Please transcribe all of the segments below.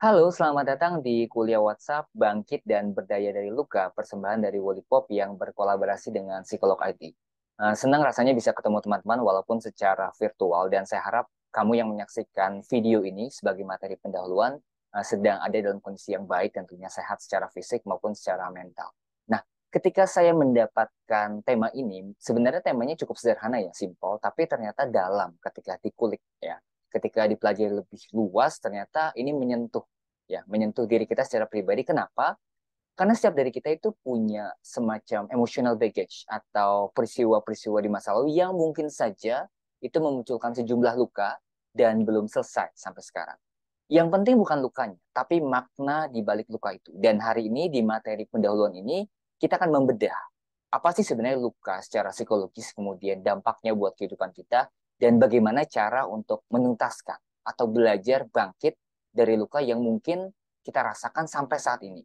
Halo, selamat datang di kuliah WhatsApp Bangkit dan Berdaya dari Luka, persembahan dari Wolipop yang berkolaborasi dengan Psikolog IT. Uh, senang rasanya bisa ketemu teman-teman walaupun secara virtual dan saya harap kamu yang menyaksikan video ini sebagai materi pendahuluan uh, sedang ada dalam kondisi yang baik tentunya sehat secara fisik maupun secara mental. Nah, ketika saya mendapatkan tema ini, sebenarnya temanya cukup sederhana ya, simpel, tapi ternyata dalam ketika dikulik ya ketika dipelajari lebih luas ternyata ini menyentuh ya menyentuh diri kita secara pribadi kenapa karena setiap dari kita itu punya semacam emotional baggage atau peristiwa-peristiwa di masa lalu yang mungkin saja itu memunculkan sejumlah luka dan belum selesai sampai sekarang. Yang penting bukan lukanya, tapi makna di balik luka itu. Dan hari ini di materi pendahuluan ini kita akan membedah apa sih sebenarnya luka secara psikologis, kemudian dampaknya buat kehidupan kita, dan bagaimana cara untuk menuntaskan atau belajar bangkit dari luka yang mungkin kita rasakan sampai saat ini.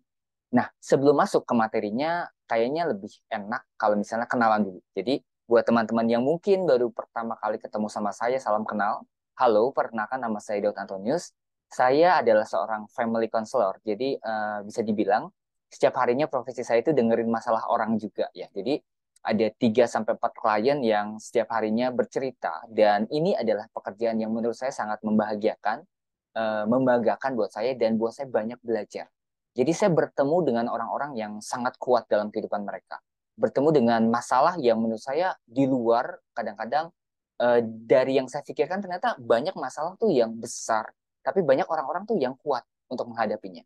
Nah, sebelum masuk ke materinya, kayaknya lebih enak kalau misalnya kenalan dulu. Jadi, buat teman-teman yang mungkin baru pertama kali ketemu sama saya, salam kenal. Halo, perkenalkan nama saya Daud Antonius. Saya adalah seorang family counselor. Jadi, uh, bisa dibilang setiap harinya profesi saya itu dengerin masalah orang juga ya. Jadi, ada 3 sampai 4 klien yang setiap harinya bercerita dan ini adalah pekerjaan yang menurut saya sangat membahagiakan, uh, membanggakan buat saya dan buat saya banyak belajar. Jadi saya bertemu dengan orang-orang yang sangat kuat dalam kehidupan mereka. Bertemu dengan masalah yang menurut saya di luar kadang-kadang uh, dari yang saya pikirkan ternyata banyak masalah tuh yang besar, tapi banyak orang-orang tuh yang kuat untuk menghadapinya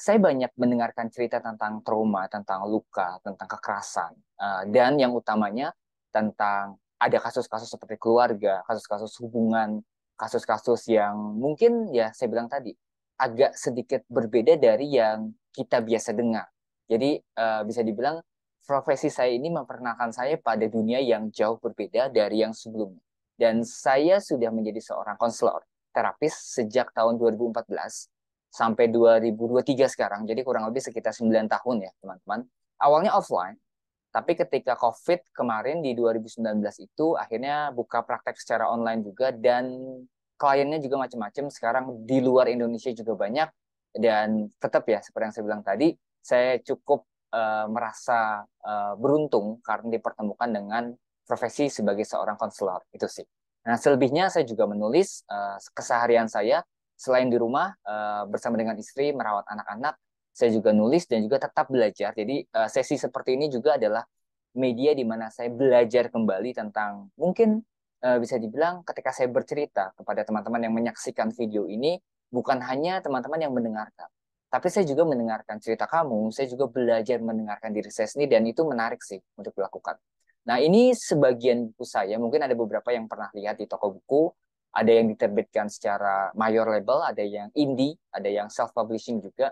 saya banyak mendengarkan cerita tentang trauma, tentang luka, tentang kekerasan, uh, dan yang utamanya tentang ada kasus-kasus seperti keluarga, kasus-kasus hubungan, kasus-kasus yang mungkin ya saya bilang tadi agak sedikit berbeda dari yang kita biasa dengar. Jadi uh, bisa dibilang profesi saya ini memperkenalkan saya pada dunia yang jauh berbeda dari yang sebelumnya. Dan saya sudah menjadi seorang konselor terapis sejak tahun 2014 sampai 2023 sekarang. Jadi kurang lebih sekitar 9 tahun ya, teman-teman. Awalnya offline, tapi ketika COVID kemarin di 2019 itu akhirnya buka praktek secara online juga dan kliennya juga macam-macam. Sekarang di luar Indonesia juga banyak dan tetap ya seperti yang saya bilang tadi, saya cukup uh, merasa uh, beruntung karena dipertemukan dengan profesi sebagai seorang konselor itu sih. Nah selebihnya saya juga menulis uh, keseharian saya selain di rumah uh, bersama dengan istri merawat anak-anak, saya juga nulis dan juga tetap belajar. Jadi uh, sesi seperti ini juga adalah media di mana saya belajar kembali tentang mungkin uh, bisa dibilang ketika saya bercerita kepada teman-teman yang menyaksikan video ini bukan hanya teman-teman yang mendengarkan, tapi saya juga mendengarkan cerita kamu, saya juga belajar mendengarkan diri saya sendiri dan itu menarik sih untuk dilakukan. Nah ini sebagian buku saya, mungkin ada beberapa yang pernah lihat di toko buku, ada yang diterbitkan secara mayor label, ada yang indie, ada yang self publishing juga.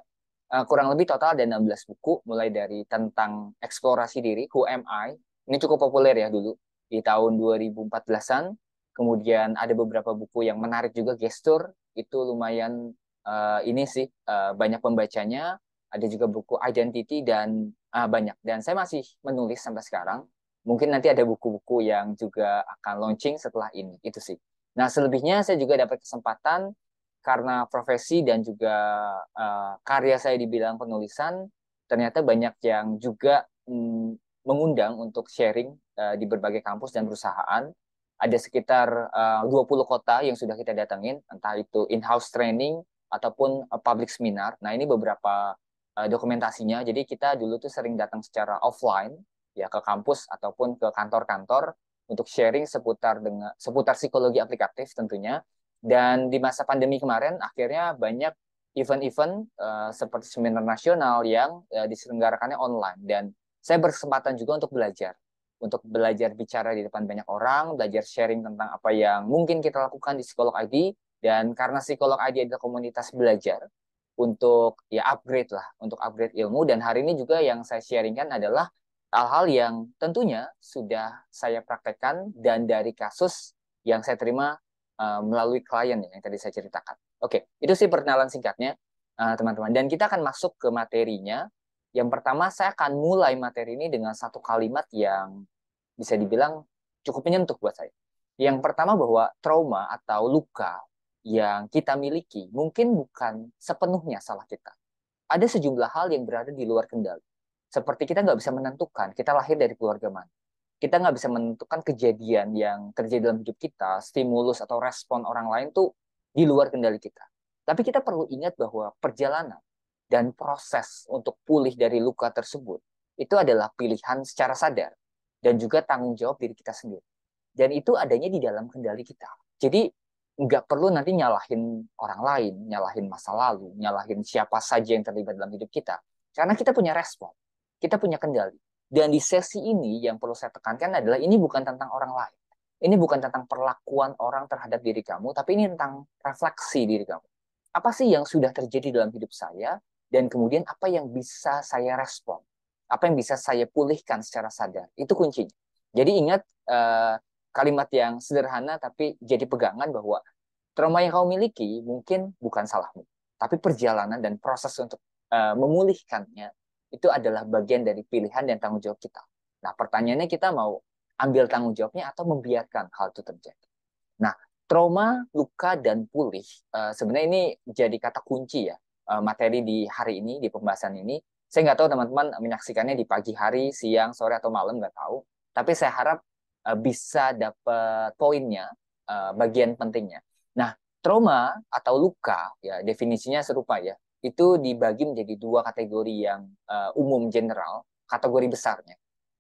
Uh, kurang lebih total ada 16 buku mulai dari tentang eksplorasi diri, Who Am I? Ini cukup populer ya dulu di tahun 2014-an. Kemudian ada beberapa buku yang menarik juga gestur itu lumayan uh, ini sih uh, banyak pembacanya. Ada juga buku identity dan uh, banyak dan saya masih menulis sampai sekarang. Mungkin nanti ada buku-buku yang juga akan launching setelah ini. Itu sih. Nah, selebihnya saya juga dapat kesempatan karena profesi dan juga uh, karya saya di bidang penulisan, ternyata banyak yang juga mm, mengundang untuk sharing uh, di berbagai kampus dan perusahaan. Ada sekitar uh, 20 kota yang sudah kita datangin, entah itu in-house training ataupun public seminar. Nah, ini beberapa uh, dokumentasinya. Jadi kita dulu tuh sering datang secara offline ya ke kampus ataupun ke kantor-kantor untuk sharing seputar dengan seputar psikologi aplikatif tentunya. Dan di masa pandemi kemarin akhirnya banyak event-event uh, seperti seminar nasional yang uh, diselenggarakannya online. Dan saya berkesempatan juga untuk belajar. Untuk belajar bicara di depan banyak orang, belajar sharing tentang apa yang mungkin kita lakukan di Psikolog ID dan karena Psikolog ID adalah komunitas belajar untuk ya upgrade lah, untuk upgrade ilmu. Dan hari ini juga yang saya sharingkan adalah hal-hal yang tentunya sudah saya praktekkan dan dari kasus yang saya terima uh, melalui klien yang tadi saya ceritakan. Oke, itu sih perkenalan singkatnya eh, teman-teman. Uh, dan kita akan masuk ke materinya. Yang pertama saya akan mulai materi ini dengan satu kalimat yang bisa dibilang cukup menyentuh buat saya. Yang pertama bahwa trauma atau luka yang kita miliki mungkin bukan sepenuhnya salah kita. Ada sejumlah hal yang berada di luar kendali. Seperti kita nggak bisa menentukan kita lahir dari keluarga mana. Kita nggak bisa menentukan kejadian yang terjadi dalam hidup kita, stimulus atau respon orang lain tuh di luar kendali kita. Tapi kita perlu ingat bahwa perjalanan dan proses untuk pulih dari luka tersebut itu adalah pilihan secara sadar dan juga tanggung jawab diri kita sendiri. Dan itu adanya di dalam kendali kita. Jadi nggak perlu nanti nyalahin orang lain, nyalahin masa lalu, nyalahin siapa saja yang terlibat dalam hidup kita. Karena kita punya respon, kita punya kendali. Dan di sesi ini yang perlu saya tekankan adalah ini bukan tentang orang lain. Ini bukan tentang perlakuan orang terhadap diri kamu, tapi ini tentang refleksi diri kamu. Apa sih yang sudah terjadi dalam hidup saya, dan kemudian apa yang bisa saya respon, apa yang bisa saya pulihkan secara sadar. Itu kuncinya. Jadi ingat, uh, kalimat yang sederhana tapi jadi pegangan bahwa trauma yang kamu miliki mungkin bukan salahmu, tapi perjalanan dan proses untuk uh, memulihkannya itu adalah bagian dari pilihan dan tanggung jawab kita. Nah, pertanyaannya kita mau ambil tanggung jawabnya atau membiarkan hal itu terjadi. Nah, trauma, luka, dan pulih uh, sebenarnya ini jadi kata kunci ya uh, materi di hari ini, di pembahasan ini. Saya nggak tahu teman-teman menyaksikannya di pagi hari, siang, sore, atau malam, nggak tahu. Tapi saya harap uh, bisa dapat poinnya, bagian pentingnya. Nah, trauma atau luka, ya definisinya serupa ya, itu dibagi menjadi dua kategori yang uh, umum general, kategori besarnya,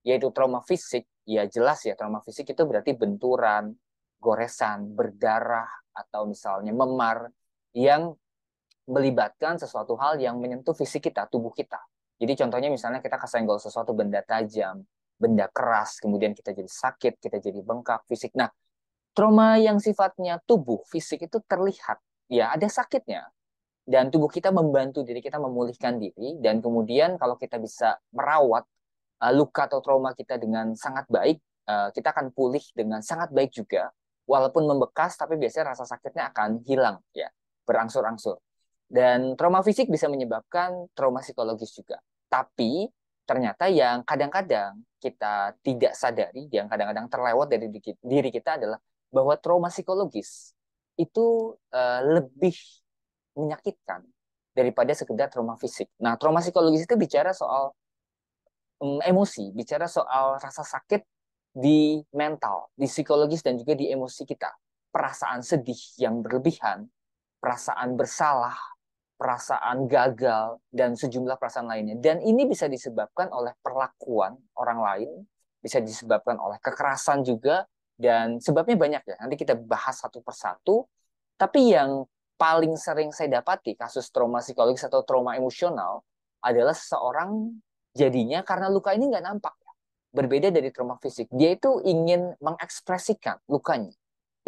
yaitu trauma fisik, ya jelas ya trauma fisik itu berarti benturan, goresan, berdarah, atau misalnya memar yang melibatkan sesuatu hal yang menyentuh fisik kita, tubuh kita. Jadi contohnya misalnya kita kesenggol sesuatu benda tajam, benda keras, kemudian kita jadi sakit, kita jadi bengkak fisik. Nah, trauma yang sifatnya tubuh, fisik itu terlihat, ya ada sakitnya. Dan tubuh kita membantu diri kita memulihkan diri, dan kemudian kalau kita bisa merawat uh, luka atau trauma kita dengan sangat baik, uh, kita akan pulih dengan sangat baik juga. Walaupun membekas, tapi biasanya rasa sakitnya akan hilang, ya berangsur-angsur. Dan trauma fisik bisa menyebabkan trauma psikologis juga. Tapi ternyata yang kadang-kadang kita tidak sadari, yang kadang-kadang terlewat dari diri kita adalah bahwa trauma psikologis itu uh, lebih menyakitkan daripada sekedar trauma fisik. Nah, trauma psikologis itu bicara soal um, emosi, bicara soal rasa sakit di mental, di psikologis dan juga di emosi kita. Perasaan sedih yang berlebihan, perasaan bersalah, perasaan gagal, dan sejumlah perasaan lainnya. Dan ini bisa disebabkan oleh perlakuan orang lain, bisa disebabkan oleh kekerasan juga, dan sebabnya banyak ya. Nanti kita bahas satu persatu. Tapi yang paling sering saya dapati kasus trauma psikologis atau trauma emosional adalah seseorang jadinya karena luka ini nggak nampak. Berbeda dari trauma fisik. Dia itu ingin mengekspresikan lukanya.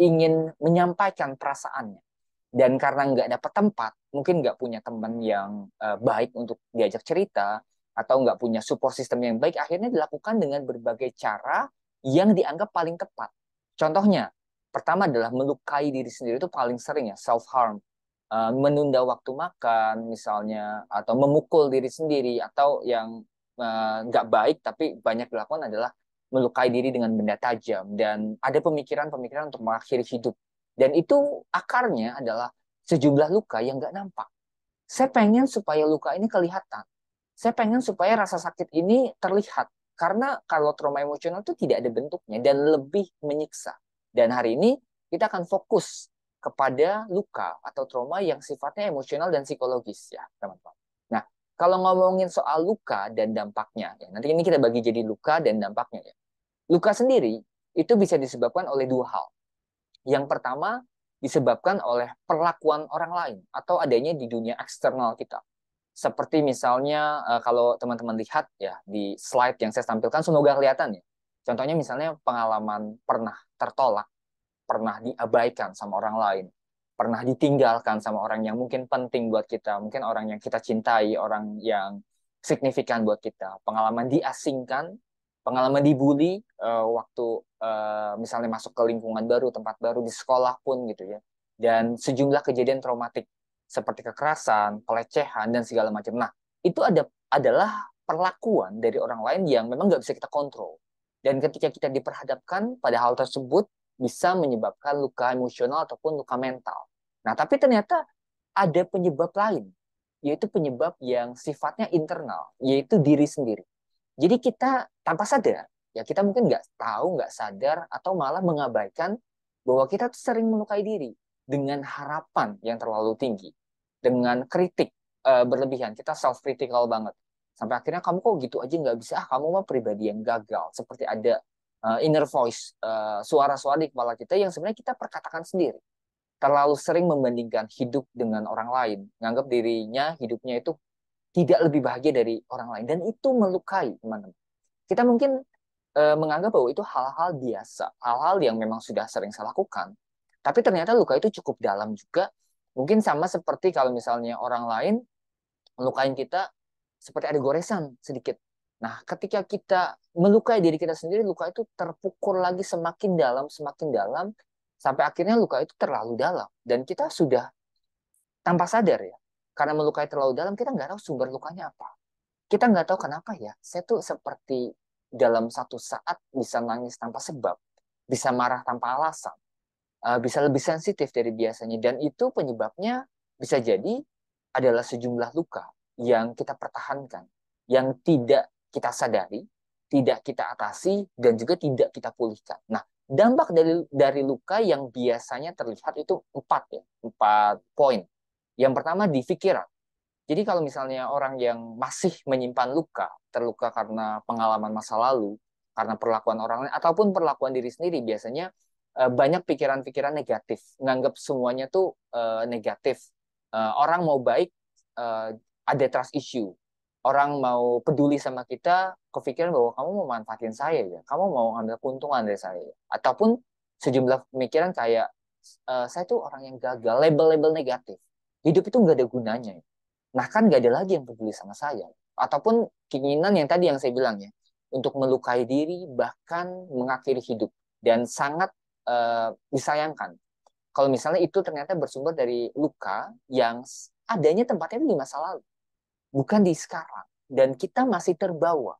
Ingin menyampaikan perasaannya dan karena nggak dapat tempat mungkin nggak punya teman yang uh, baik untuk diajak cerita atau nggak punya support system yang baik akhirnya dilakukan dengan berbagai cara yang dianggap paling tepat contohnya pertama adalah melukai diri sendiri itu paling sering ya self harm eh, menunda waktu makan misalnya atau memukul diri sendiri atau yang uh, nggak baik tapi banyak dilakukan adalah melukai diri dengan benda tajam dan ada pemikiran-pemikiran untuk mengakhiri hidup dan itu akarnya adalah sejumlah luka yang nggak nampak. Saya pengen supaya luka ini kelihatan. Saya pengen supaya rasa sakit ini terlihat. Karena kalau trauma emosional itu tidak ada bentuknya dan lebih menyiksa. Dan hari ini kita akan fokus kepada luka atau trauma yang sifatnya emosional dan psikologis ya teman-teman. Nah kalau ngomongin soal luka dan dampaknya, ya, nanti ini kita bagi jadi luka dan dampaknya ya. Luka sendiri itu bisa disebabkan oleh dua hal. Yang pertama disebabkan oleh perlakuan orang lain atau adanya di dunia eksternal kita. Seperti misalnya eh, kalau teman-teman lihat ya di slide yang saya tampilkan semoga kelihatan ya. Contohnya misalnya pengalaman pernah tertolak, pernah diabaikan sama orang lain, pernah ditinggalkan sama orang yang mungkin penting buat kita, mungkin orang yang kita cintai, orang yang signifikan buat kita, pengalaman diasingkan, pengalaman dibully uh, waktu uh, misalnya masuk ke lingkungan baru, tempat baru di sekolah pun gitu ya. Dan sejumlah kejadian traumatik seperti kekerasan, pelecehan dan segala macam. Nah, itu ada adalah perlakuan dari orang lain yang memang nggak bisa kita kontrol. Dan ketika kita diperhadapkan pada hal tersebut bisa menyebabkan luka emosional ataupun luka mental. Nah, tapi ternyata ada penyebab lain, yaitu penyebab yang sifatnya internal, yaitu diri sendiri. Jadi kita tanpa sadar, ya kita mungkin nggak tahu, nggak sadar, atau malah mengabaikan bahwa kita tuh sering melukai diri dengan harapan yang terlalu tinggi, dengan kritik uh, berlebihan, kita self critical banget. Sampai akhirnya kamu kok gitu aja nggak bisa, ah kamu mah pribadi yang gagal. Seperti ada uh, inner voice, uh, suara-suara di kepala kita yang sebenarnya kita perkatakan sendiri. Terlalu sering membandingkan hidup dengan orang lain, menganggap dirinya hidupnya itu tidak lebih bahagia dari orang lain dan itu melukai teman-teman. Kita mungkin uh, menganggap bahwa itu hal-hal biasa, hal-hal yang memang sudah sering saya lakukan. Tapi ternyata luka itu cukup dalam juga. Mungkin sama seperti kalau misalnya orang lain melukain kita seperti ada goresan sedikit. Nah, ketika kita melukai diri kita sendiri, luka itu terpukul lagi semakin dalam, semakin dalam, sampai akhirnya luka itu terlalu dalam. Dan kita sudah tanpa sadar ya, karena melukai terlalu dalam, kita nggak tahu sumber lukanya apa. Kita nggak tahu kenapa ya, saya tuh seperti dalam satu saat bisa nangis tanpa sebab, bisa marah tanpa alasan, eh, bisa lebih sensitif dari biasanya. Dan itu penyebabnya bisa jadi adalah sejumlah luka yang kita pertahankan, yang tidak kita sadari, tidak kita atasi, dan juga tidak kita pulihkan. Nah, dampak dari dari luka yang biasanya terlihat itu empat ya, empat poin. Yang pertama di pikiran. Jadi kalau misalnya orang yang masih menyimpan luka, terluka karena pengalaman masa lalu, karena perlakuan orang lain, ataupun perlakuan diri sendiri, biasanya eh, banyak pikiran-pikiran negatif, menganggap semuanya tuh eh, negatif. Eh, orang mau baik ada trust issue. Orang mau peduli sama kita, kepikiran bahwa kamu mau manfaatin saya ya, kamu mau ambil keuntungan dari saya. Ya. Ataupun sejumlah pemikiran kayak, e, saya tuh orang yang gagal, label-label negatif. Hidup itu nggak ada gunanya. Ya. Nah kan nggak ada lagi yang peduli sama saya. Ataupun keinginan yang tadi yang saya bilang ya, untuk melukai diri, bahkan mengakhiri hidup. Dan sangat uh, disayangkan kalau misalnya itu ternyata bersumber dari luka yang adanya tempatnya di masa lalu bukan di sekarang. Dan kita masih terbawa,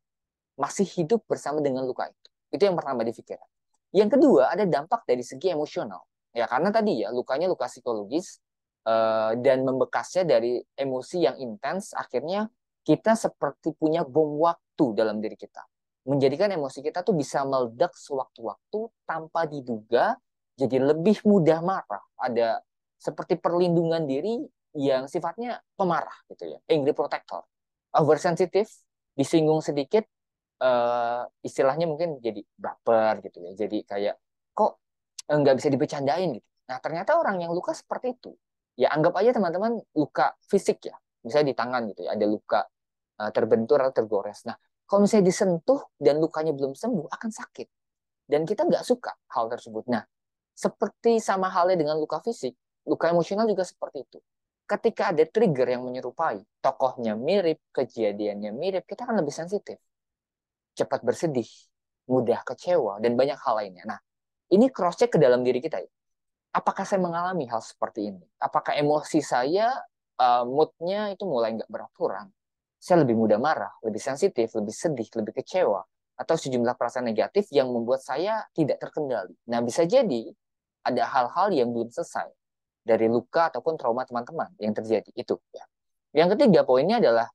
masih hidup bersama dengan luka itu. Itu yang pertama difikirkan. Yang kedua, ada dampak dari segi emosional. Ya, karena tadi ya, lukanya luka psikologis, uh, dan membekasnya dari emosi yang intens, akhirnya kita seperti punya bom waktu dalam diri kita. Menjadikan emosi kita tuh bisa meledak sewaktu-waktu tanpa diduga, jadi lebih mudah marah. Ada seperti perlindungan diri yang sifatnya pemarah gitu ya, angry protector, oversensitive, disinggung sedikit, uh, istilahnya mungkin jadi baper gitu ya, jadi kayak kok nggak bisa dibecandain gitu. Nah ternyata orang yang luka seperti itu, ya anggap aja teman-teman luka fisik ya, misalnya di tangan gitu ya, ada luka uh, terbentur atau tergores. Nah kalau misalnya disentuh dan lukanya belum sembuh akan sakit, dan kita nggak suka hal tersebut. Nah seperti sama halnya dengan luka fisik, luka emosional juga seperti itu ketika ada trigger yang menyerupai, tokohnya mirip, kejadiannya mirip, kita akan lebih sensitif. Cepat bersedih, mudah kecewa, dan banyak hal lainnya. Nah, ini cross-check ke dalam diri kita. Ya. Apakah saya mengalami hal seperti ini? Apakah emosi saya, uh, moodnya itu mulai nggak beraturan? Saya lebih mudah marah, lebih sensitif, lebih sedih, lebih kecewa, atau sejumlah perasaan negatif yang membuat saya tidak terkendali. Nah, bisa jadi ada hal-hal yang belum selesai dari luka ataupun trauma teman-teman yang terjadi itu ya. Yang ketiga poinnya adalah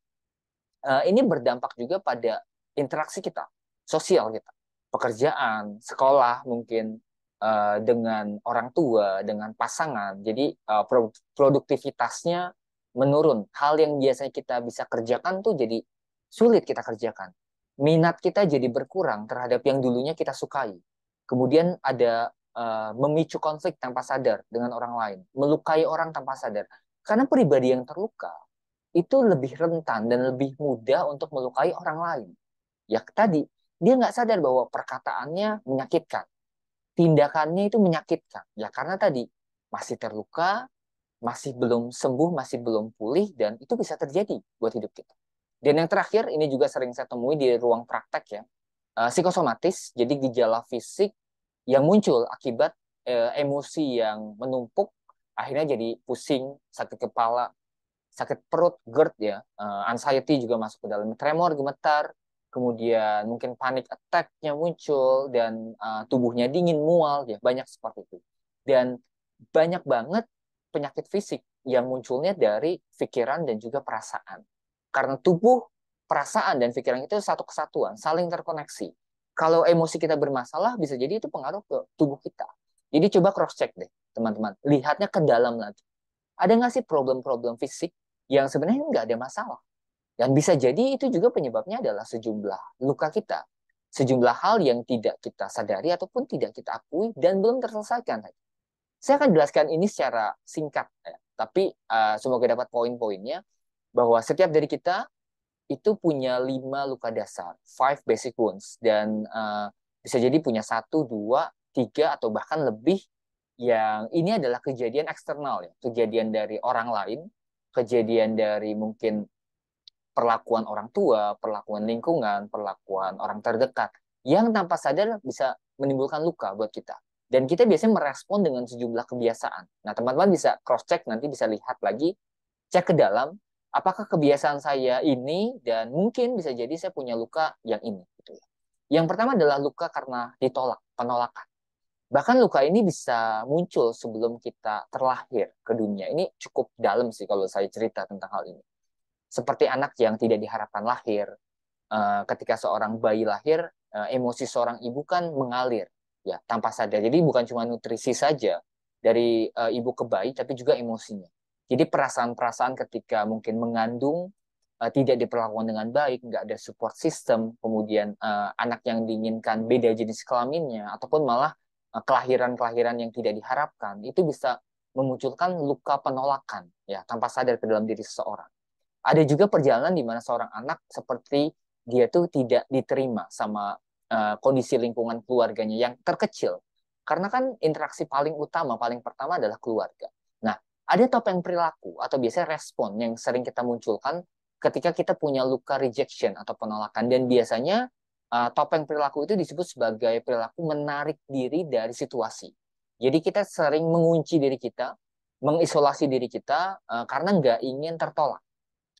uh, ini berdampak juga pada interaksi kita, sosial kita, pekerjaan, sekolah mungkin uh, dengan orang tua, dengan pasangan. Jadi uh, produktivitasnya menurun. Hal yang biasanya kita bisa kerjakan tuh jadi sulit kita kerjakan. Minat kita jadi berkurang terhadap yang dulunya kita sukai. Kemudian ada uh, memicu konflik tanpa sadar dengan orang lain, melukai orang tanpa sadar. Karena pribadi yang terluka itu lebih rentan dan lebih mudah untuk melukai orang lain. Ya tadi, dia nggak sadar bahwa perkataannya menyakitkan. Tindakannya itu menyakitkan. Ya karena tadi, masih terluka, masih belum sembuh, masih belum pulih, dan itu bisa terjadi buat hidup kita. Dan yang terakhir, ini juga sering saya temui di ruang praktek ya, uh, psikosomatis, jadi gejala fisik yang muncul akibat eh, emosi yang menumpuk akhirnya jadi pusing, sakit kepala, sakit perut, GERD ya, uh, anxiety juga masuk ke dalam tremor, gemetar, kemudian mungkin panic attack-nya muncul dan uh, tubuhnya dingin, mual ya, banyak seperti itu. Dan banyak banget penyakit fisik yang munculnya dari pikiran dan juga perasaan. Karena tubuh, perasaan, dan pikiran itu satu kesatuan, saling terkoneksi. Kalau emosi kita bermasalah, bisa jadi itu pengaruh ke tubuh kita. Jadi coba cross-check deh, teman-teman. Lihatnya ke dalam lagi. Ada nggak sih problem-problem fisik yang sebenarnya nggak ada masalah? Dan bisa jadi itu juga penyebabnya adalah sejumlah luka kita. Sejumlah hal yang tidak kita sadari ataupun tidak kita akui dan belum terselesaikan. Saya akan jelaskan ini secara singkat, ya. tapi uh, semoga dapat poin-poinnya bahwa setiap dari kita itu punya lima luka dasar, five basic wounds, dan uh, bisa jadi punya satu, dua, tiga, atau bahkan lebih yang ini adalah kejadian eksternal ya, kejadian dari orang lain, kejadian dari mungkin perlakuan orang tua, perlakuan lingkungan, perlakuan orang terdekat yang tanpa sadar bisa menimbulkan luka buat kita. Dan kita biasanya merespon dengan sejumlah kebiasaan. Nah, teman-teman bisa cross-check, nanti bisa lihat lagi, cek ke dalam, apakah kebiasaan saya ini, dan mungkin bisa jadi saya punya luka yang ini. Gitu ya. Yang pertama adalah luka karena ditolak, penolakan. Bahkan luka ini bisa muncul sebelum kita terlahir ke dunia. Ini cukup dalam sih kalau saya cerita tentang hal ini seperti anak yang tidak diharapkan lahir. Uh, ketika seorang bayi lahir, uh, emosi seorang ibu kan mengalir ya tanpa sadar. Jadi bukan cuma nutrisi saja dari uh, ibu ke bayi, tapi juga emosinya. Jadi perasaan-perasaan ketika mungkin mengandung uh, tidak diperlakukan dengan baik, nggak ada support system, kemudian uh, anak yang diinginkan beda jenis kelaminnya, ataupun malah kelahiran-kelahiran yang tidak diharapkan, itu bisa memunculkan luka penolakan ya tanpa sadar ke dalam diri seseorang ada juga perjalanan di mana seorang anak seperti dia tuh tidak diterima sama uh, kondisi lingkungan keluarganya yang terkecil. Karena kan interaksi paling utama, paling pertama adalah keluarga. Ada topeng perilaku atau biasanya respon yang sering kita munculkan ketika kita punya luka rejection atau penolakan. Dan biasanya uh, topeng perilaku itu disebut sebagai perilaku menarik diri dari situasi. Jadi kita sering mengunci diri kita, mengisolasi diri kita uh, karena nggak ingin tertolak.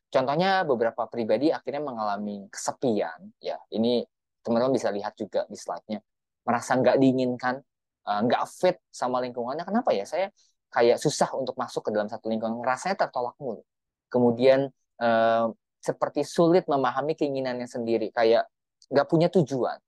Contohnya beberapa pribadi akhirnya mengalami kesepian, ya ini teman-teman bisa lihat juga di slide-nya, merasa nggak diinginkan, eh, nggak fit sama lingkungannya. Kenapa ya? Saya kayak susah untuk masuk ke dalam satu lingkungan, rasanya tertolak mulu. Kemudian eh, seperti sulit memahami keinginannya sendiri, kayak nggak punya tujuan,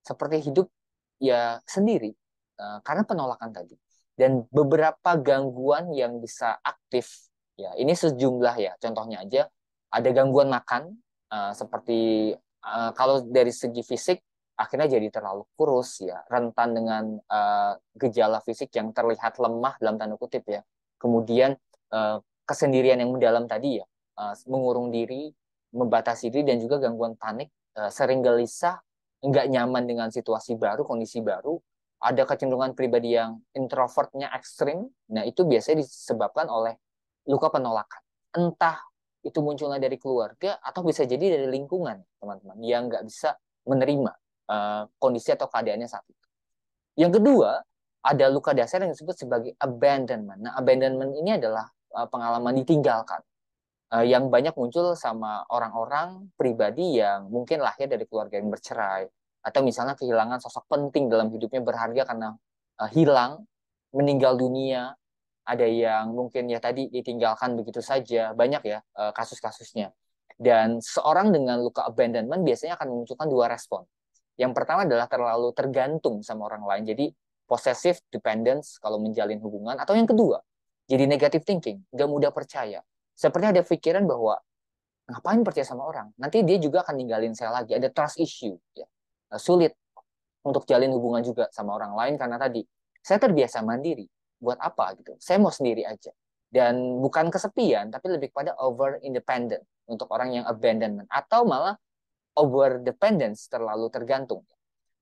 seperti hidup ya sendiri eh, karena penolakan tadi. Dan beberapa gangguan yang bisa aktif, ya ini sejumlah ya, contohnya aja ada gangguan makan uh, seperti uh, kalau dari segi fisik akhirnya jadi terlalu kurus ya. Rentan dengan uh, gejala fisik yang terlihat lemah dalam tanda kutip ya. Kemudian uh, kesendirian yang mendalam tadi ya. Uh, mengurung diri membatasi diri dan juga gangguan panik uh, sering gelisah nggak nyaman dengan situasi baru kondisi baru. Ada kecenderungan pribadi yang introvertnya ekstrim. Nah itu biasanya disebabkan oleh luka penolakan. Entah itu munculnya dari keluarga atau bisa jadi dari lingkungan teman-teman yang nggak bisa menerima uh, kondisi atau keadaannya saat itu. Yang kedua ada luka dasar yang disebut sebagai abandonment. Nah abandonment ini adalah uh, pengalaman ditinggalkan uh, yang banyak muncul sama orang-orang pribadi yang mungkin lahir dari keluarga yang bercerai atau misalnya kehilangan sosok penting dalam hidupnya berharga karena hilang meninggal dunia ada yang mungkin ya tadi ditinggalkan begitu saja, banyak ya kasus-kasusnya. Dan seorang dengan luka abandonment biasanya akan memunculkan dua respon. Yang pertama adalah terlalu tergantung sama orang lain. Jadi possessive dependence kalau menjalin hubungan. Atau yang kedua, jadi negative thinking, gak mudah percaya. Seperti ada pikiran bahwa ngapain percaya sama orang? Nanti dia juga akan ninggalin saya lagi. Ada trust issue. Ya. Sulit untuk jalin hubungan juga sama orang lain karena tadi saya terbiasa mandiri buat apa gitu saya mau sendiri aja dan bukan kesepian tapi lebih pada over independent untuk orang yang abandonment atau malah over dependence terlalu tergantung.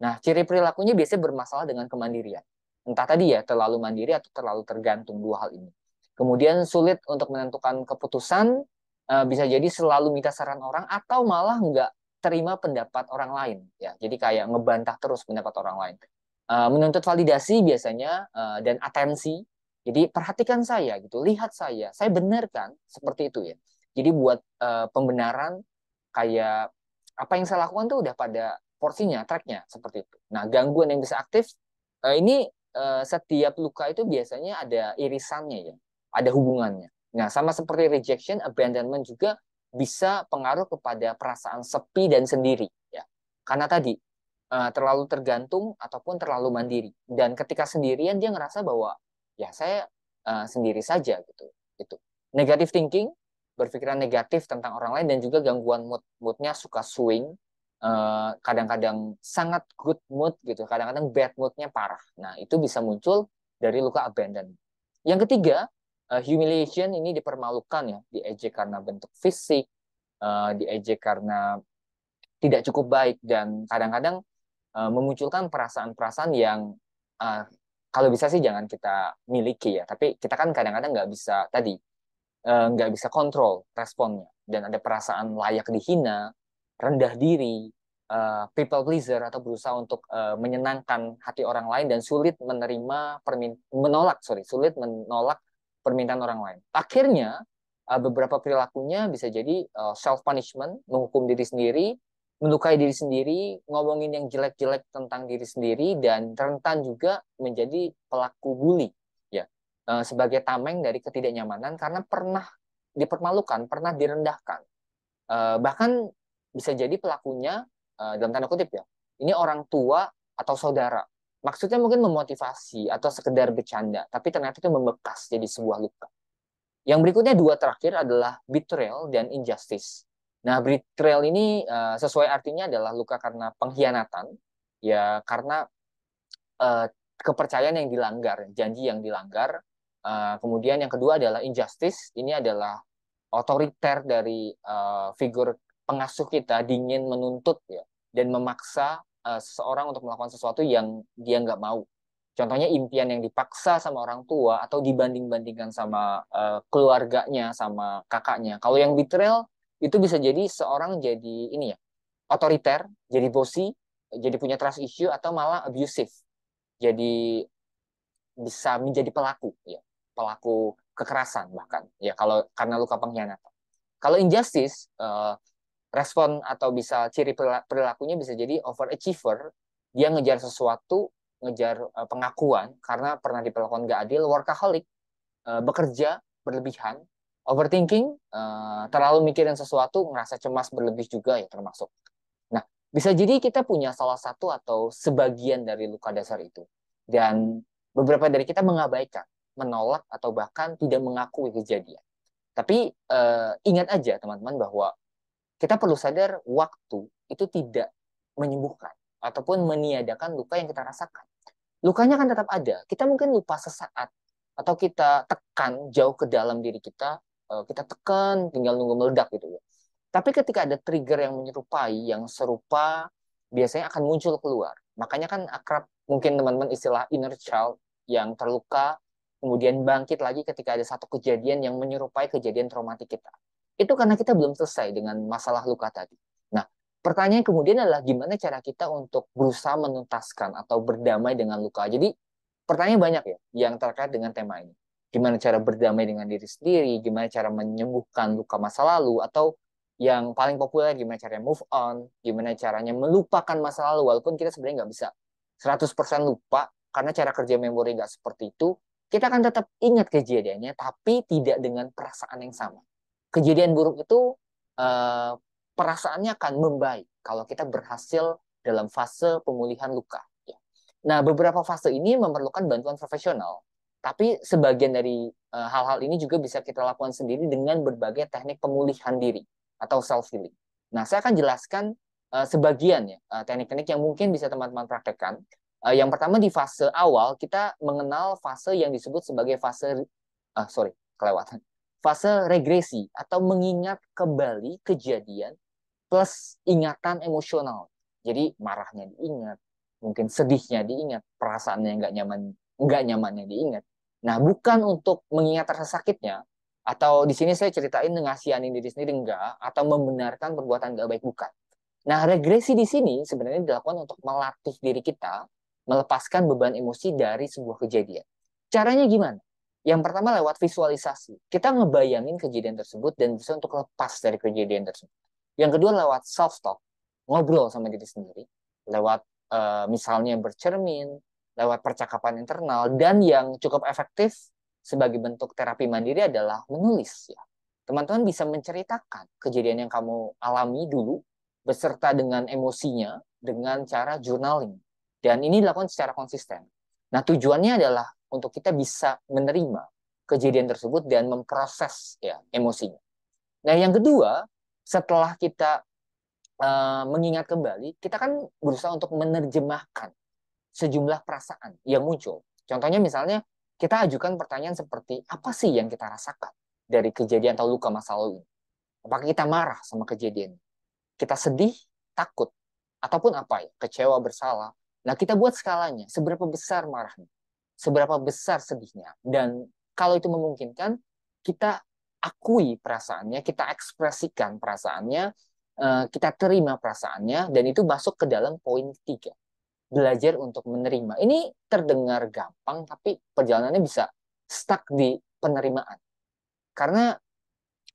Nah ciri perilakunya biasanya bermasalah dengan kemandirian. Entah tadi ya terlalu mandiri atau terlalu tergantung dua hal ini. Kemudian sulit untuk menentukan keputusan eh, bisa jadi selalu minta saran orang atau malah nggak terima pendapat orang lain. Ya jadi kayak ngebantah terus pendapat orang lain. Uh, menuntut validasi biasanya uh, dan atensi. Jadi perhatikan saya gitu, lihat saya, saya benarkan seperti itu ya. Jadi buat pembenaran kayak apa yang saya lakukan tuh udah pada porsinya, tracknya seperti itu. Nah gangguan yang bisa aktif uh, ini uh, setiap luka itu biasanya ada irisannya ya. ada hubungannya. Nah, sama seperti rejection, abandonment juga bisa pengaruh kepada perasaan sepi dan sendiri ya. Karena tadi uh, terlalu tergantung ataupun terlalu mandiri dan ketika sendirian dia ngerasa bahwa ya saya uh, sendiri saja gitu. Itu. Negative thinking, berpikiran negatif tentang orang lain dan juga gangguan mood moodnya suka swing Eh, kadang-kadang uh, sangat good mood gitu, kadang-kadang bad moodnya parah. Nah, itu bisa muncul dari luka abandon. Yang ketiga, uh, humiliation ini dipermalukan ya, diejek karena bentuk fisik, uh, diejek karena tidak cukup baik dan kadang-kadang uh, memunculkan perasaan-perasaan yang uh, kalau bisa sih jangan kita miliki ya, tapi kita kan kadang-kadang nggak bisa tadi nggak uh, bisa kontrol responnya dan ada perasaan layak dihina, rendah diri, uh, people pleaser atau berusaha untuk uh, menyenangkan hati orang lain dan sulit menerima menolak sorry sulit menolak permintaan orang lain. Akhirnya uh, beberapa perilakunya bisa jadi uh, self punishment, menghukum diri sendiri, melukai diri sendiri, ngomongin yang jelek-jelek tentang diri sendiri dan rentan juga menjadi pelaku bully uh, sebagai tameng dari ketidaknyamanan karena pernah dipermalukan, pernah direndahkan. Uh, bahkan bisa jadi pelakunya uh, dalam tanda kutip ya ini orang tua atau saudara. Maksudnya mungkin memotivasi atau sekedar bercanda tapi ternyata itu membekas jadi sebuah luka. Yang berikutnya dua terakhir adalah betrayal dan injustice. Nah betrayal ini uh, sesuai artinya adalah luka karena pengkhianatan ya karena uh, kepercayaan yang dilanggar janji yang dilanggar uh, kemudian yang kedua adalah injustice ini adalah otoriter dari uh, figur pengasuh kita dingin menuntut ya dan memaksa uh, seseorang untuk melakukan sesuatu yang dia nggak mau. Contohnya impian yang dipaksa sama orang tua atau dibanding-bandingkan sama keluarganya, sama kakaknya. Kalau yang betrayal itu bisa jadi seorang jadi ini ya otoriter, jadi bosi, jadi punya trust issue atau malah abusive. Jadi bisa menjadi pelaku ya, pelaku kekerasan bahkan. Ya kalau karena luka pengkhianatan. Kalau injustice uh, respon atau bisa ciri perilakunya bisa jadi overachiever. Dia ngejar sesuatu ngejar uh, pengakuan karena pernah diperlakukan nggak adil workaholic uh, bekerja berlebihan overthinking uh, terlalu mikirin sesuatu ngerasa cemas berlebih juga ya termasuk. Nah bisa jadi kita punya salah satu atau sebagian dari luka dasar itu. Dan beberapa dari kita mengabaikan menolak atau bahkan tidak mengakui kejadian tapi uh, ingat aja teman-teman bahwa kita perlu sadar waktu itu tidak menyembuhkan ataupun meniadakan luka yang kita rasakan. Lukanya kan tetap ada. Kita mungkin lupa sesaat atau kita tekan jauh ke dalam diri kita, eh, kita tekan tinggal nunggu meledak gitu ya. Tapi ketika ada trigger yang menyerupai, yang serupa, biasanya akan muncul keluar. Makanya kan akrab mungkin teman-teman istilah inner child yang terluka, kemudian bangkit lagi ketika ada satu kejadian yang menyerupai kejadian traumatik kita itu karena kita belum selesai dengan masalah luka tadi. Nah, pertanyaan kemudian adalah gimana cara kita untuk berusaha menuntaskan atau berdamai dengan luka. Jadi, pertanyaan banyak ya yang terkait dengan tema ini. Gimana cara berdamai dengan diri sendiri, gimana cara menyembuhkan luka masa lalu, atau yang paling populer gimana caranya move on, gimana caranya melupakan masa lalu, walaupun kita sebenarnya nggak bisa 100% lupa, karena cara kerja memori nggak seperti itu, kita akan tetap ingat kejadiannya, tapi tidak dengan perasaan yang sama kejadian buruk itu uh, perasaannya akan membaik kalau kita berhasil dalam fase pemulihan luka. Ya. Nah, beberapa fase ini memerlukan bantuan profesional, tapi sebagian dari eh, hal-hal ini juga bisa kita lakukan sendiri dengan berbagai teknik pemulihan diri atau self healing. Nah, saya akan jelaskan uh, sebagian ya teknik-teknik yang mungkin bisa teman-teman praktekkan. Uh, yang pertama di fase awal kita mengenal fase yang disebut sebagai fase uh, sorry kelewatan fase regresi atau mengingat kembali kejadian plus ingatan emosional. Jadi marahnya diingat, mungkin sedihnya diingat, perasaannya nggak nyaman, nggak nyamannya diingat. Nah, bukan untuk mengingat rasa sakitnya, atau di sini saya ceritain ngasihanin diri sendiri enggak, atau membenarkan perbuatan nggak baik bukan. Nah, regresi di sini sebenarnya dilakukan untuk melatih diri kita melepaskan beban emosi dari sebuah kejadian. Caranya gimana? Yang pertama lewat visualisasi. Kita ngebayangin kejadian tersebut dan bisa untuk lepas dari kejadian tersebut. Yang kedua lewat self-talk. Ngobrol sama diri sendiri. Lewat uh, misalnya bercermin, lewat percakapan internal. Dan yang cukup efektif sebagai bentuk terapi mandiri adalah menulis ya. Teman-teman bisa menceritakan kejadian yang kamu alami dulu beserta dengan emosinya dengan cara journaling. Dan ini dilakukan secara konsisten. Nah, tujuannya adalah untuk kita bisa menerima kejadian tersebut dan memproses ya emosinya. Nah, yang kedua, setelah kita uh, mengingat kembali, kita kan berusaha untuk menerjemahkan sejumlah perasaan yang muncul. Contohnya misalnya kita ajukan pertanyaan seperti apa sih yang kita rasakan dari kejadian atau luka masa lalu ini? Apakah kita marah sama kejadian? Kita sedih, takut, ataupun apa ya, kecewa, bersalah. Nah, kita buat skalanya, seberapa besar marahnya, seberapa besar sedihnya. Dan kalau itu memungkinkan, kita akui perasaannya, kita ekspresikan perasaannya, eh, kita terima perasaannya, dan itu masuk ke dalam poin ketiga belajar untuk menerima. Ini terdengar gampang, tapi perjalanannya bisa stuck di penerimaan. Karena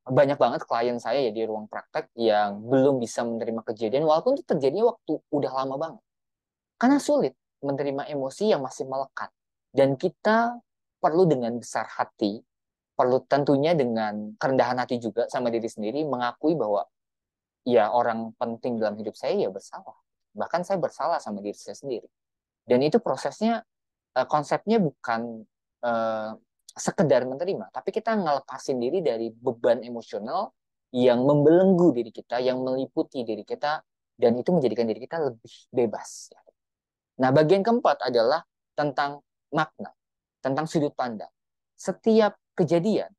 banyak banget klien saya ya di ruang praktek yang belum bisa menerima kejadian, walaupun itu terjadinya waktu udah lama banget. Karena sulit menerima emosi yang masih melekat. Dan kita perlu dengan besar hati, perlu tentunya dengan kerendahan hati juga sama diri sendiri, mengakui bahwa ya orang penting dalam hidup saya ya bersalah. Bahkan saya bersalah sama diri saya sendiri. Dan itu prosesnya uh, konsepnya bukan uh, sekedar menerima tapi kita ngelepasin diri dari beban emosional yang membelenggu diri kita yang meliputi diri kita dan itu menjadikan diri kita lebih bebas nah bagian keempat adalah tentang makna tentang sudut pandang setiap kejadian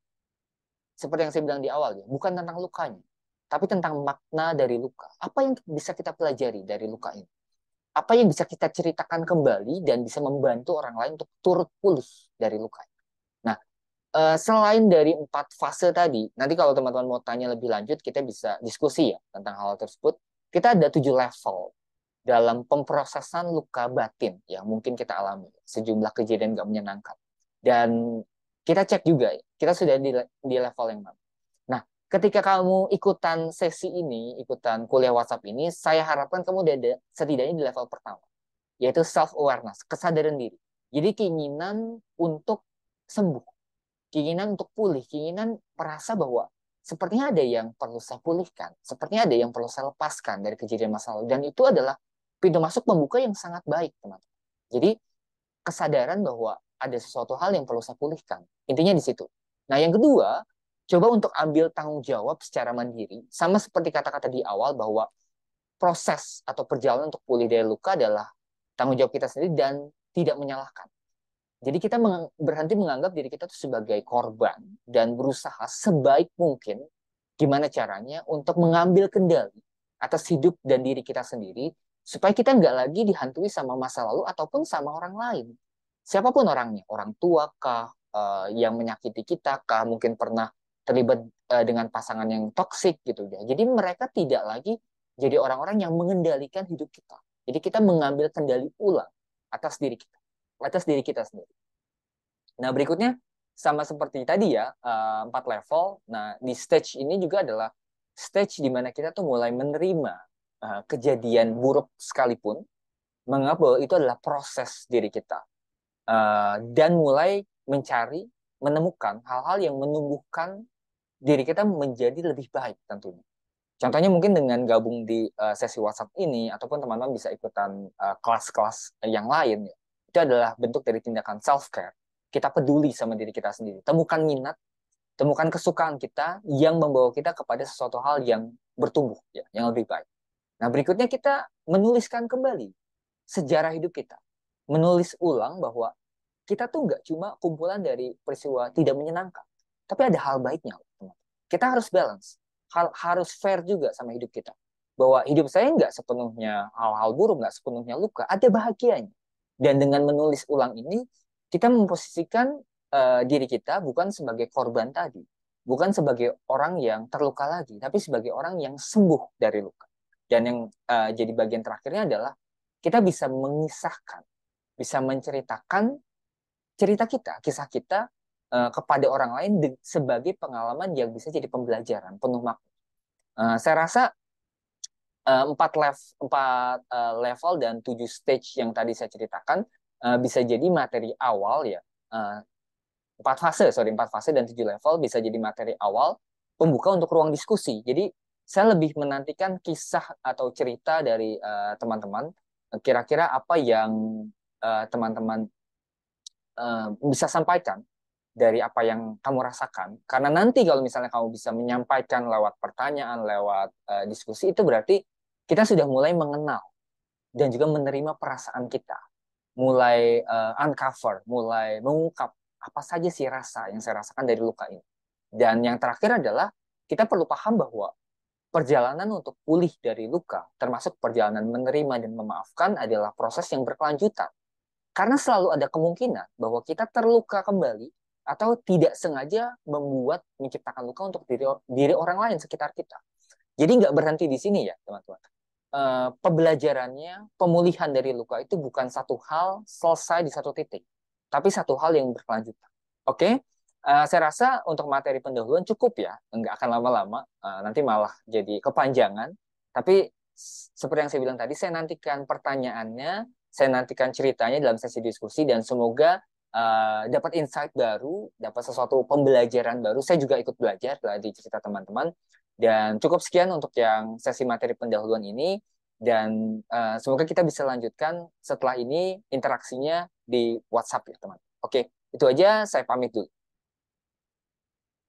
seperti yang saya bilang di awal ya bukan tentang lukanya tapi tentang makna dari luka. Apa yang bisa kita pelajari dari luka ini? Apa yang bisa kita ceritakan kembali dan bisa membantu orang lain untuk turut pulih dari luka. Nah, eh, selain dari empat fase tadi, nanti kalau teman-teman mau tanya lebih lanjut, kita bisa diskusi ya tentang hal tersebut. Kita ada tujuh level dalam pemprosesan luka batin yang mungkin kita alami. Sejumlah kejadian gak menyenangkan. Dan kita cek juga, kita sudah di, di level yang mana ketika kamu ikutan sesi ini, ikutan kuliah WhatsApp ini, saya harapkan kamu ada setidaknya di level pertama, yaitu self awareness, kesadaran diri. Jadi keinginan untuk sembuh, keinginan untuk pulih, keinginan merasa bahwa sepertinya ada yang perlu saya pulihkan, sepertinya ada yang perlu saya lepaskan dari kejadian masa lalu, dan itu adalah pintu masuk pembuka yang sangat baik, teman-teman. Jadi kesadaran bahwa ada sesuatu hal yang perlu saya pulihkan, intinya di situ. Nah, yang kedua, coba untuk ambil tanggung jawab secara mandiri, sama seperti kata-kata di awal bahwa proses atau perjalanan untuk pulih dari luka adalah tanggung jawab kita sendiri dan tidak menyalahkan. Jadi kita berhenti menganggap diri kita itu sebagai korban dan berusaha sebaik mungkin gimana caranya untuk mengambil kendali atas hidup dan diri kita sendiri supaya kita nggak lagi dihantui sama masa lalu ataupun sama orang lain. Siapa pun orangnya, orang tua kah, uh, yang menyakiti kita kah, mungkin pernah terlibat uh, dengan pasangan yang toksik gitu ya. Jadi mereka tidak lagi jadi orang-orang yang mengendalikan hidup kita. Jadi kita mengambil kendali ulang atas diri kita, atas diri kita sendiri. Nah berikutnya sama seperti tadi ya uh, empat level. Nah di stage ini juga adalah stage di mana kita tuh mulai menerima kejadian buruk sekalipun, menganggap bahwa itu adalah proses diri kita uh, dan mulai mencari menemukan hal-hal yang menumbuhkan diri kita menjadi lebih baik tentunya. Contohnya mungkin dengan gabung di uh, sesi WhatsApp ini ataupun teman-teman bisa ikutan kelas-kelas yang lain. Itu adalah bentuk dari tindakan self care. Kita peduli sama diri kita sendiri. Temukan minat, temukan kesukaan kita yang membawa kita kepada sesuatu hal yang bertumbuh ya, yang lebih baik. Nah, berikutnya kita menuliskan kembali sejarah hidup kita. Menulis ulang bahwa kita tuh nggak cuma kumpulan dari peristiwa tidak menyenangkan, tapi ada hal baiknya kita harus balance. Hal harus fair juga sama hidup kita. Bahwa hidup saya nggak sepenuhnya hal-hal buruk nggak sepenuhnya luka ada bahagianya. Dan dengan menulis ulang ini kita memposisikan uh, diri kita bukan sebagai korban tadi bukan sebagai orang yang terluka lagi tapi sebagai orang yang sembuh dari luka dan yang uh, jadi bagian terakhirnya adalah kita bisa mengisahkan bisa menceritakan cerita kita kisah kita uh, kepada orang lain sebagai pengalaman yang bisa jadi pembelajaran penuh makna. Uh, saya rasa empat level empat uh, level dan tujuh stage yang tadi saya ceritakan uh, bisa jadi materi awal ya empat fase, sorry empat fase dan tujuh level bisa jadi materi awal pembuka untuk ruang diskusi. Jadi saya lebih menantikan kisah atau cerita dari uh, teman-teman. Kira-kira apa yang uh, teman-teman uh, bisa sampaikan dari apa yang kamu rasakan. Karena nanti kalau misalnya kamu bisa menyampaikan lewat pertanyaan, lewat uh, diskusi, itu berarti kita sudah mulai mengenal dan juga menerima perasaan kita. Mulai uh, uncover, mulai mengungkap apa saja sih rasa yang saya rasakan dari luka ini. Dan yang terakhir adalah kita perlu paham bahwa perjalanan untuk pulih dari luka, termasuk perjalanan menerima dan memaafkan adalah proses yang berkelanjutan. Karena selalu ada kemungkinan bahwa kita terluka kembali atau tidak sengaja membuat menciptakan luka untuk diri, diri orang lain sekitar kita. Jadi nggak berhenti di sini ya teman-teman. E, pembelajarannya, pemulihan dari luka itu bukan satu hal selesai di satu titik, tapi satu hal yang berkelanjutan. Oke, Uh, saya rasa untuk materi pendahuluan cukup ya, nggak akan lama-lama, uh, nanti malah jadi kepanjangan. Tapi seperti yang saya bilang tadi, saya nantikan pertanyaannya, saya nantikan ceritanya dalam sesi diskusi, dan semoga uh, dapat insight baru, dapat sesuatu pembelajaran baru. Saya juga ikut belajar di cerita teman-teman. Dan cukup sekian untuk yang sesi materi pendahuluan ini. Dan uh, semoga kita bisa lanjutkan setelah ini interaksinya di WhatsApp ya teman. Oke, itu aja. Saya pamit dulu.